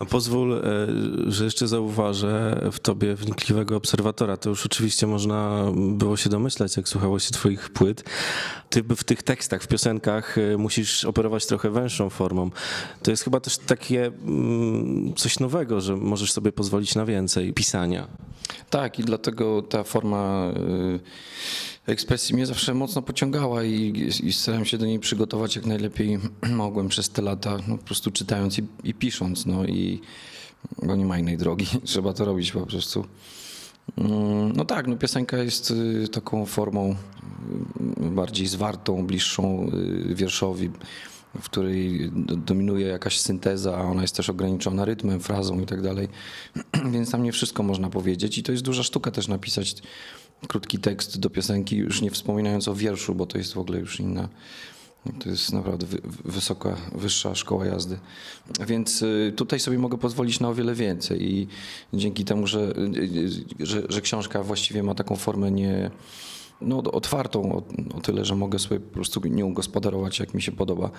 A pozwól, e, że jeszcze zauważę w tobie wnikliwego obserwatora. To już oczywiście można było się domyślać, jak słuchało się twoich płyt. Ty w tych tekstach, w piosenkach e, musisz operować trochę węższą formą. To jest chyba też takie mm, coś nowego, że możesz sobie pozwolić na więcej pisania. Tak, i dlatego ta forma y, ekspresji mnie zawsze mocno pociągała i, i starałem się do niej przygotować jak najlepiej mogłem przez te lata, no, po prostu czytając i, i pisząc, no i bo nie ma innej drogi, trzeba to robić po prostu. Mm, No tak, no piosenka jest y, taką formą y, bardziej zwartą, bliższą y, wierszowi, w której do- dominuje jakaś synteza, a ona jest też ograniczona rytmem, frazą i tak dalej. Więc tam nie wszystko można powiedzieć i to jest duża sztuka też napisać krótki tekst do piosenki, już nie wspominając o wierszu, bo to jest w ogóle już inna. To jest naprawdę wy- wysoka, wyższa szkoła jazdy. Więc y, tutaj sobie mogę pozwolić na o wiele więcej i dzięki temu, że, y, że, że książka właściwie ma taką formę nie, no, otwartą o, o tyle, że mogę sobie po prostu nią gospodarować jak mi się podoba,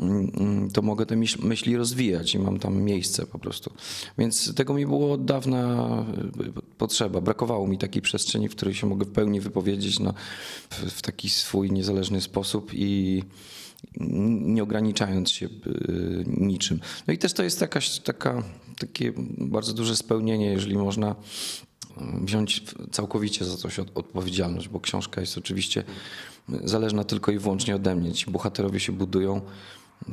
mm, to mogę te myśl- myśli rozwijać i mam tam miejsce po prostu. Więc tego mi było od dawna y, potrzeba. Brakowało mi takiej przestrzeni, w której się mogę w pełni wypowiedzieć w, w taki swój niezależny sposób i nie ograniczając się y, niczym. No i też to jest jakaś taka, takie bardzo duże spełnienie, jeżeli można wziąć całkowicie za coś od- odpowiedzialność, bo książka jest oczywiście zależna tylko i wyłącznie ode mnie. Ci bohaterowie się budują,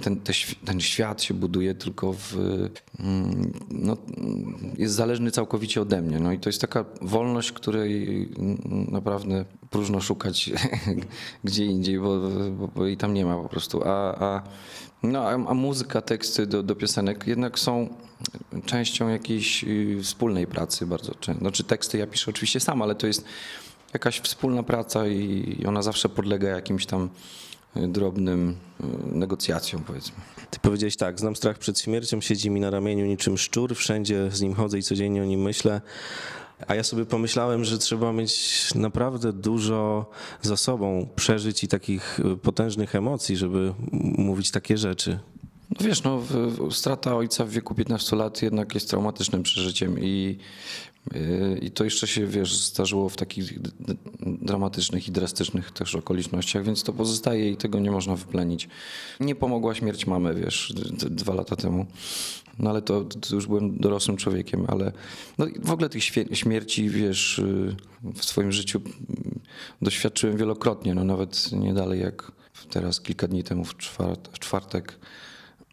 ten, te, ten świat się buduje tylko w. mm, No, jest zależny całkowicie ode mnie. No i to jest taka wolność, której mm, naprawdę próżno szukać gdzie indziej, bo, bo, bo jej tam nie ma po prostu. A, a, no, a, muzyka, teksty do, do piosenek jednak są częścią jakiejś y, wspólnej pracy bardzo często. Znaczy teksty ja piszę oczywiście sam, ale to jest jakaś wspólna praca i i ona zawsze podlega jakimś tam y, drobnym y, negocjacjom powiedzmy. Ty powiedziałeś tak, znam strach przed śmiercią, siedzi mi na ramieniu niczym szczur, wszędzie z nim chodzę i codziennie o nim myślę. A ja sobie pomyślałem, że trzeba mieć naprawdę dużo za sobą przeżyć i takich y, potężnych emocji, żeby mówić takie rzeczy. No wiesz, no, strata ojca w wieku 15 lat jednak jest traumatycznym przeżyciem i, yy, i to jeszcze się, wiesz, zdarzyło w takich dramatycznych i drastycznych też okolicznościach, więc to pozostaje i tego nie można wyplenić. Nie pomogła śmierć mamy, wiesz, dwa lata temu. No ale to, to już byłem dorosłym człowiekiem, ale no, w ogóle tych śmierci, wiesz, yy, w swoim życiu yy, doświadczyłem wielokrotnie, no nawet nie dalej jak teraz kilka dni temu w czwartek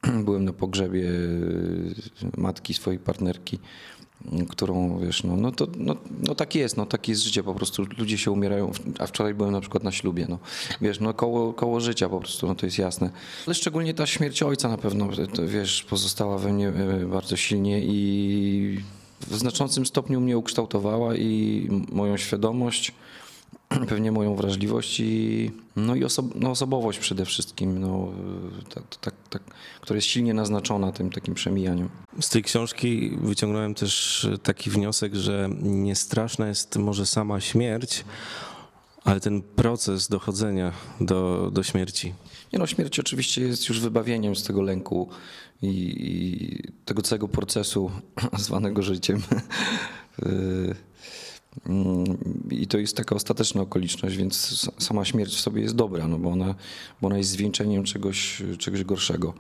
byłem na pogrzebie y, matki swojej partnerki, którą wiesz, no, no to no, no tak jest, no tak jest życie, po prostu ludzie się umierają, a wczoraj byłem na przykład na ślubie, no wiesz, no koło, koło życia po prostu, no to jest jasne. Ale szczególnie ta śmierć ojca na pewno, wiesz, pozostała we mnie y, bardzo silnie i w znaczącym stopniu mnie ukształtowała i moją świadomość, pewnie moją wrażliwość i, no i oso, no osobowość przede wszystkim, no, która jest silnie naznaczona tym takim przemijaniem. Z tej książki wyciągnąłem też taki wniosek, że nie straszna jest może sama śmierć, ale ten proces dochodzenia do, do śmierci. Nie no, śmierć oczywiście jest już wybawieniem z tego lęku i, i tego całego procesu zwanego życiem. Mm, I to jest taka ostateczna okoliczność, więc sama śmierć w sobie jest dobra, no bo ona, bo ona jest zwieńczeniem czegoś, czegoś gorszego.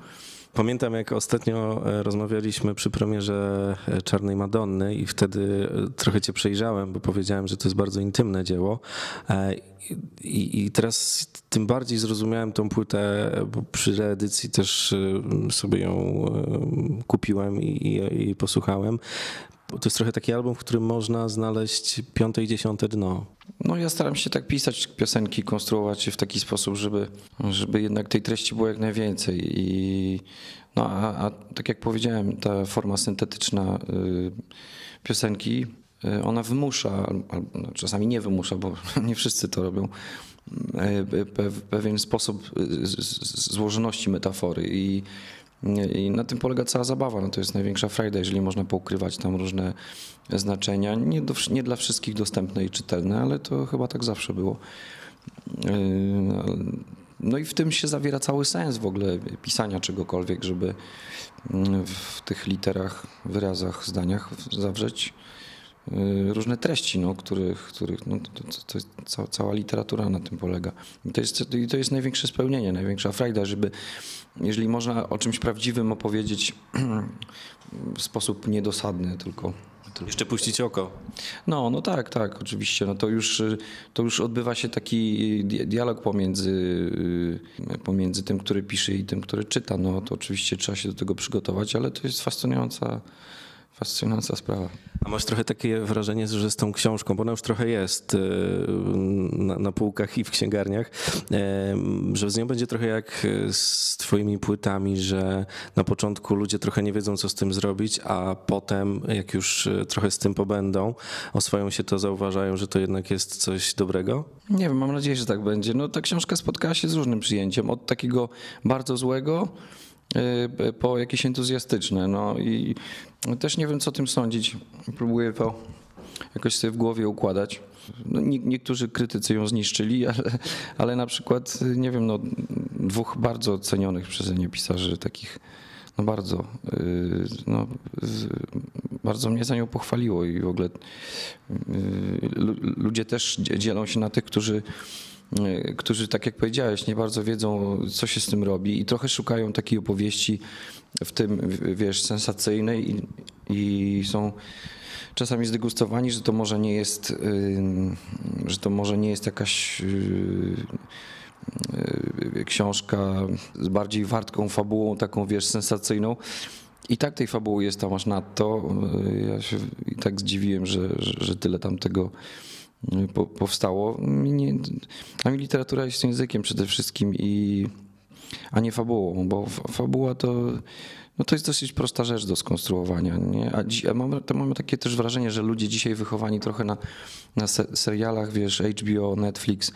Pamiętam, jak ostatnio e, rozmawialiśmy przy premierze e, Czarnej Madonny i wtedy e, trochę cię przejrzałem, bo powiedziałem, że to jest bardzo intymne dzieło. I, i teraz tym bardziej zrozumiałem tą płytę, bo przy reedycji też sobie ją kupiłem i, i, i posłuchałem. To jest trochę taki album, w którym można znaleźć piąte i dziesiąte dno. No ja staram się tak pisać piosenki, konstruować je w taki sposób, żeby, żeby jednak tej treści było jak najwięcej. I, no a, a tak jak powiedziałem, ta forma syntetyczna y, piosenki, y, ona wymusza, no, czasami nie wymusza, bo nie wszyscy to robią, y, pe, pewien sposób y, złożoności metafory i i na tym polega cała zabawa. No to jest największa frajda, jeżeli można poukrywać tam różne znaczenia. Nie, do, nie dla wszystkich dostępne i czytelne, ale to chyba tak zawsze było. Yy, No i w tym się zawiera cały sens w ogóle pisania czegokolwiek, żeby mm, w tych literach, wyrazach, zdaniach zawrzeć różne treści, no, których, których no, to, to, to cała, literatura na tym polega. I to, jest, i to jest największe spełnienie, największa frajda, żeby jeżeli można o czymś prawdziwym opowiedzieć w sposób niedosadny, tylko Jeszcze puścić oko. no, no tak, tak, oczywiście. No to, już, y, to już odbywa się taki di- dialog pomiędzy, y, pomiędzy tym, który pisze i tym, który czyta. No to oczywiście trzeba się do tego przygotować, ale to jest fascynująca, fascynująca sprawa. A masz trochę takie wrażenie, że z tą książką, bo ona już trochę jest e, na, na półkach i w księgarniach, e, że z nią będzie trochę jak z twoimi płytami, że na początku ludzie trochę nie wiedzą, co z tym zrobić, a potem, jak już e, trochę z tym pobędą, oswoją się to, zauważają, że to jednak jest coś dobrego? Nie wiem, mam nadzieję, że tak będzie. No ta książka spotkała się z różnym przyjęciem. Od takiego bardzo złego po jakieś entuzjastyczne. No i też nie wiem, co tym sądzić. Próbuję to jakoś sobie w głowie układać. No, nie, niektórzy krytycy ją zniszczyli, ale, ale na przykład, y, nie wiem, no, dwóch bardzo cenionych przeze mnie pisarzy, takich no bardzo, y, no, bardzo mnie za nią pochwaliło i w ogóle y, lu- ludzie też dzie- dzielą się na tych, którzy y, którzy, tak jak powiedziałeś, nie bardzo wiedzą, co się z tym robi i trochę szukają takiej opowieści w tym, wiesz, sensacyjnej i, i są czasami zdegustowani, że to może nie jest, y, że to może nie jest jakaś y, y, książka z bardziej wartką fabułą, taką wiesz, sensacyjną. I tak tej fabuły jest tam aż nadto. Y, Ja się i tak zdziwiłem, że, że, że tyle tam tego y, po, powstało. Nie, a mi literatura jest językiem przede wszystkim i a nie fabułą, bo fa- fabuła to, no to jest dosyć prosta rzecz do skonstruowania. Nie? A, dzi- a to mamy takie też wrażenie, że ludzie dzisiaj wychowani trochę na, na se, serialach, wiesz, HBO, Netflix,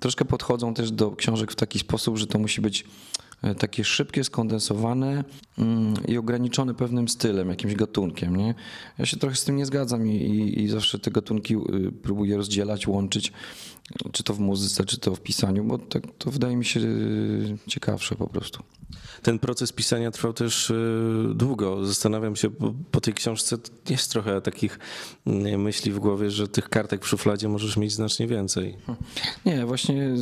troszkę podchodzą też do książek w taki sposób, że to musi być takie szybkie, skondensowane mm, i ograniczone pewnym stylem, jakimś gatunkiem. Nie? Ja się trochę z tym nie zgadzam i, i, i zawsze te gatunki y, próbuję rozdzielać, łączyć, czy to w muzyce, czy to w pisaniu, bo tak, to wydaje mi się y, ciekawsze po prostu. Ten proces pisania trwał też y, długo. Zastanawiam się, bo po tej książce jest trochę takich y, myśli w głowie, że tych kartek w szufladzie możesz mieć znacznie więcej. Nie, właśnie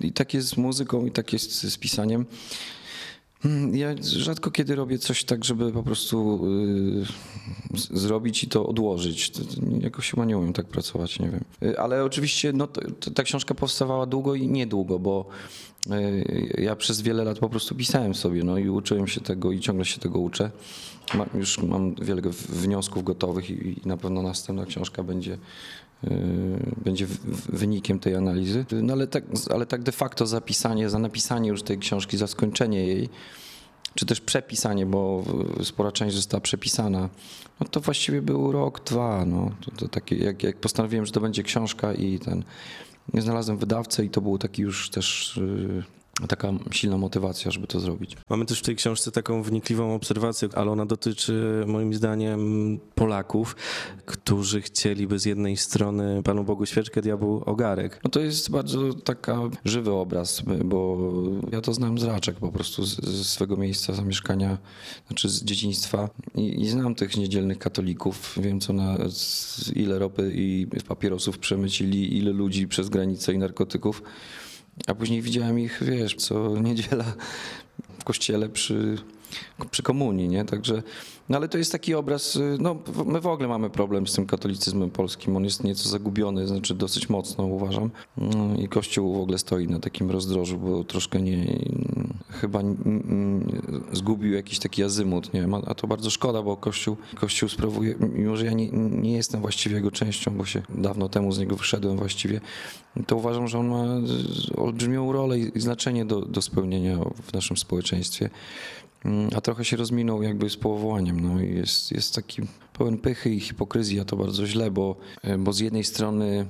i tak jest z muzyką, i tak jest z pisaniem. Mm, Ja rzadko kiedy robię coś tak, żeby po prostu y, zrobić i to odłożyć. To, to jakoś chyba nie umiem tak pracować, nie wiem. Y, Ale oczywiście no, to, ta książka powstawała długo i niedługo, bo y, ja przez wiele lat po prostu pisałem sobie no, i uczyłem się tego i ciągle się tego uczę. Ma, już mam wiele wniosków gotowych i, i na pewno następna książka będzie będzie w- w- wynikiem tej analizy. No ale tak, ale tak de facto zapisanie, za napisanie już tej książki, za skończenie jej, czy też przepisanie, bo spora część została przepisana, no to właściwie był rok, dwa. No. To, to takie, jak, jak postanowiłem, że to będzie książka i ten, znalazłem wydawcę i to był taki już też y, taka silna motywacja, żeby to zrobić. Mamy też w tej książce taką wnikliwą obserwację, ale ona dotyczy moim zdaniem Polaków, którzy chcieliby z jednej strony Panu Bogu świeczkę, diabłu ogarek. No to jest bardzo taka żywy obraz, bo ja to znam z raczek po prostu ze swego miejsca zamieszkania, znaczy z dzieciństwa i, i znam tych niedzielnych katolików. Wiem co na ile ropy i papierosów przemycili, ile ludzi przez granicę i narkotyków. A później widziałem ich, wiesz, co niedziela w kościele przy, przy komunii, nie? Także, no ale to jest taki obraz, y, no my w ogóle mamy problem z tym katolicyzmem polskim, on jest nieco zagubiony, znaczy dosyć mocno uważam No i Kościół w ogóle stoi na takim rozdrożu, bo troszkę nie, chyba n- n- zgubił jakiś taki azymut, nie wiem, a to bardzo szkoda, bo Kościół, Kościół sprawuje, mimo że ja nie, nie jestem właściwie jego częścią, bo się dawno temu z niego wyszedłem właściwie, to uważam, że on ma z- olbrzymią rolę i znaczenie do, do spełnienia w naszym społeczeństwie. Mm, A trochę się rozminął jakby z powołaniem. No i jest, jest taki pełen pychy i hipokryzji, a to bardzo źle, bo, bo z jednej strony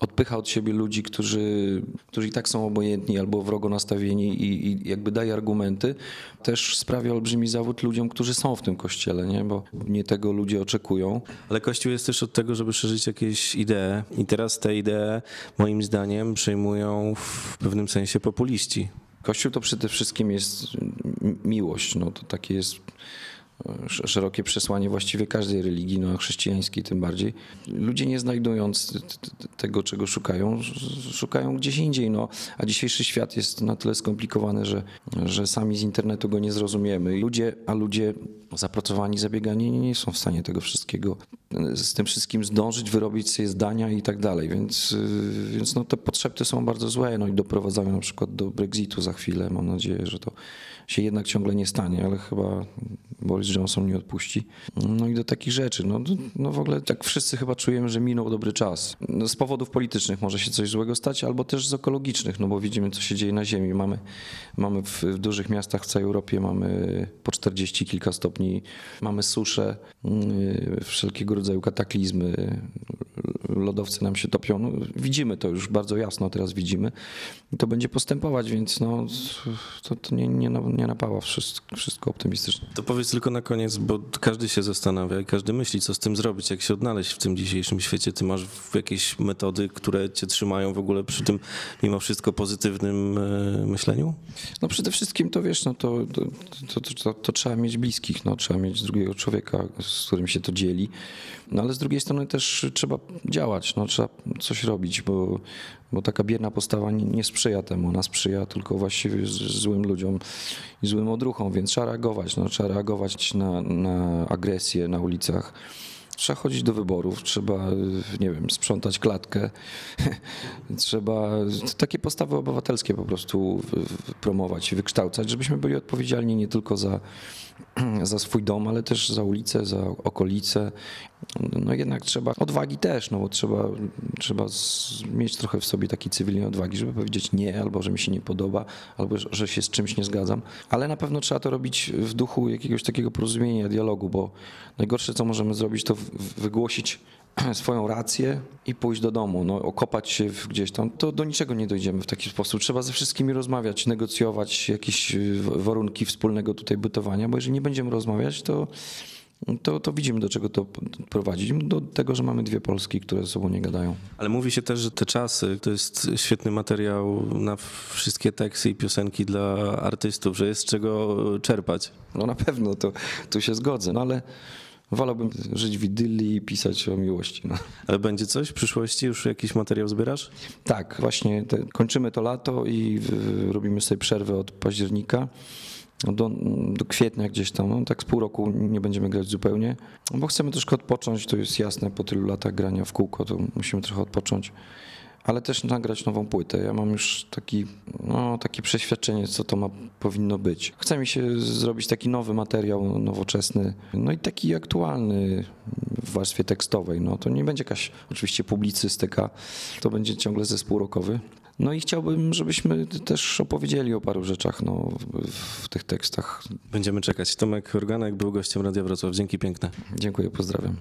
odpycha od siebie ludzi, którzy, którzy i tak są obojętni albo wrogo nastawieni i, i jakby daje argumenty, też sprawia olbrzymi zawód ludziom, którzy są w tym kościele, nie? bo nie tego ludzie oczekują. Ale Kościół jest też od tego, żeby szerzyć jakieś idee i teraz te idee moim zdaniem przejmują w pewnym sensie populiści. Kościół to przede wszystkim jest miłość, no to takie jest sz- szerokie przesłanie właściwie każdej religii, no chrześcijańskiej tym bardziej. Ludzie nie znajdując tego, czego szukają, sz- szukają gdzieś indziej, no a dzisiejszy świat jest na tyle skomplikowany, że, że sami z internetu go nie zrozumiemy. Ludzie, a ludzie zapracowani, zabiegani nie są w stanie tego wszystkiego, e, z tym wszystkim zdążyć, wyrobić sobie zdania i tak dalej, więc, y, więc no te potrzeby są bardzo złe, no i doprowadzają na przykład do Brexitu za chwilę. Mam nadzieję, że to się jednak ciągle nie stanie, ale chyba Boris Johnson nie odpuści. No i do takich rzeczy. No, no w ogóle tak wszyscy chyba czujemy, że minął dobry czas. No z powodów politycznych może się coś złego stać, albo też z ekologicznych, no bo widzimy, co się dzieje na Ziemi. Mamy, mamy w, w dużych miastach w całej Europie mamy po 40 kilka stopni, mamy susze, yy, wszelkiego rodzaju kataklizmy, lodowce nam się topią. No, widzimy to już bardzo jasno, teraz widzimy. I to będzie postępować, więc no, to, to nie, nie, nie napawa wszystko, wszystko optymistycznie. To powiedz tylko na koniec, bo każdy się zastanawia i każdy myśli, co z tym zrobić, jak się odnaleźć w tym dzisiejszym świecie. Ty masz jakieś metody, które cię trzymają w ogóle przy tym mimo wszystko pozytywnym e, myśleniu? No przede wszystkim to wiesz, no to, to, to, to trzeba mieć bliskich, no, trzeba mieć drugiego człowieka, z którym się to dzieli. No ale z drugiej strony też trzeba działać, no, trzeba coś robić, bo, bo taka bierna postawa nie, nie sprzyja temu. Ona sprzyja tylko właściwie złym ludziom i złym odruchom, więc trzeba reagować. No, trzeba reagować na, na agresję na ulicach. Trzeba chodzić do wyborów, trzeba, nie wiem, sprzątać klatkę. trzeba takie postawy obywatelskie po prostu promować i wykształcać, żebyśmy byli odpowiedzialni nie tylko za, za swój dom, ale też za ulicę, za okolice. No jednak trzeba odwagi też, no bo trzeba, trzeba z, mieć trochę w sobie takiej cywilnej odwagi, żeby powiedzieć nie, albo że mi się nie podoba, albo że- się z czymś nie zgadzam. Ale na pewno trzeba to robić w duchu jakiegoś takiego porozumienia, dialogu, bo najgorsze co możemy zrobić to wygłosić swoją rację i pójść do domu, no, okopać się gdzieś tam, to do niczego nie dojdziemy w taki sposób. Trzeba ze wszystkimi rozmawiać, negocjować jakieś w- warunki wspólnego tutaj bytowania, bo jeżeli nie będziemy rozmawiać, to, to, to widzimy, do czego to prowadzi. Do tego, że mamy dwie Polski, które ze sobą nie gadają. Ale mówi się też, że te czasy to jest świetny materiał na wszystkie teksty i piosenki dla artystów, że jest z czego czerpać. No na pewno, to tu się zgodzę, no ale wolałbym żyć w idylii i pisać o miłości. No. Ale będzie coś w przyszłości? Już jakiś materiał zbierasz? Tak, właśnie te, kończymy to lato i y, robimy sobie przerwę od października do, do kwietnia gdzieś tam. No, tak z pół roku nie będziemy grać zupełnie, bo chcemy troszkę odpocząć, to jest jasne, po tylu latach grania w kółko to musimy trochę odpocząć. Ale też nagrać nową płytę. Ja mam już taki, no, takie przeświadczenie, co to ma, powinno być. Chce mi się zrobić taki nowy materiał, nowoczesny, no i taki aktualny w warstwie tekstowej. No, to nie będzie jakaś oczywiście publicystyka, to będzie ciągle zespół rockowy. No i chciałbym, żebyśmy też opowiedzieli o paru rzeczach no, w, tych tekstach. Będziemy czekać. Tomek Organek był gościem Radia Wrocław. Dzięki piękne. Dziękuję, pozdrawiam.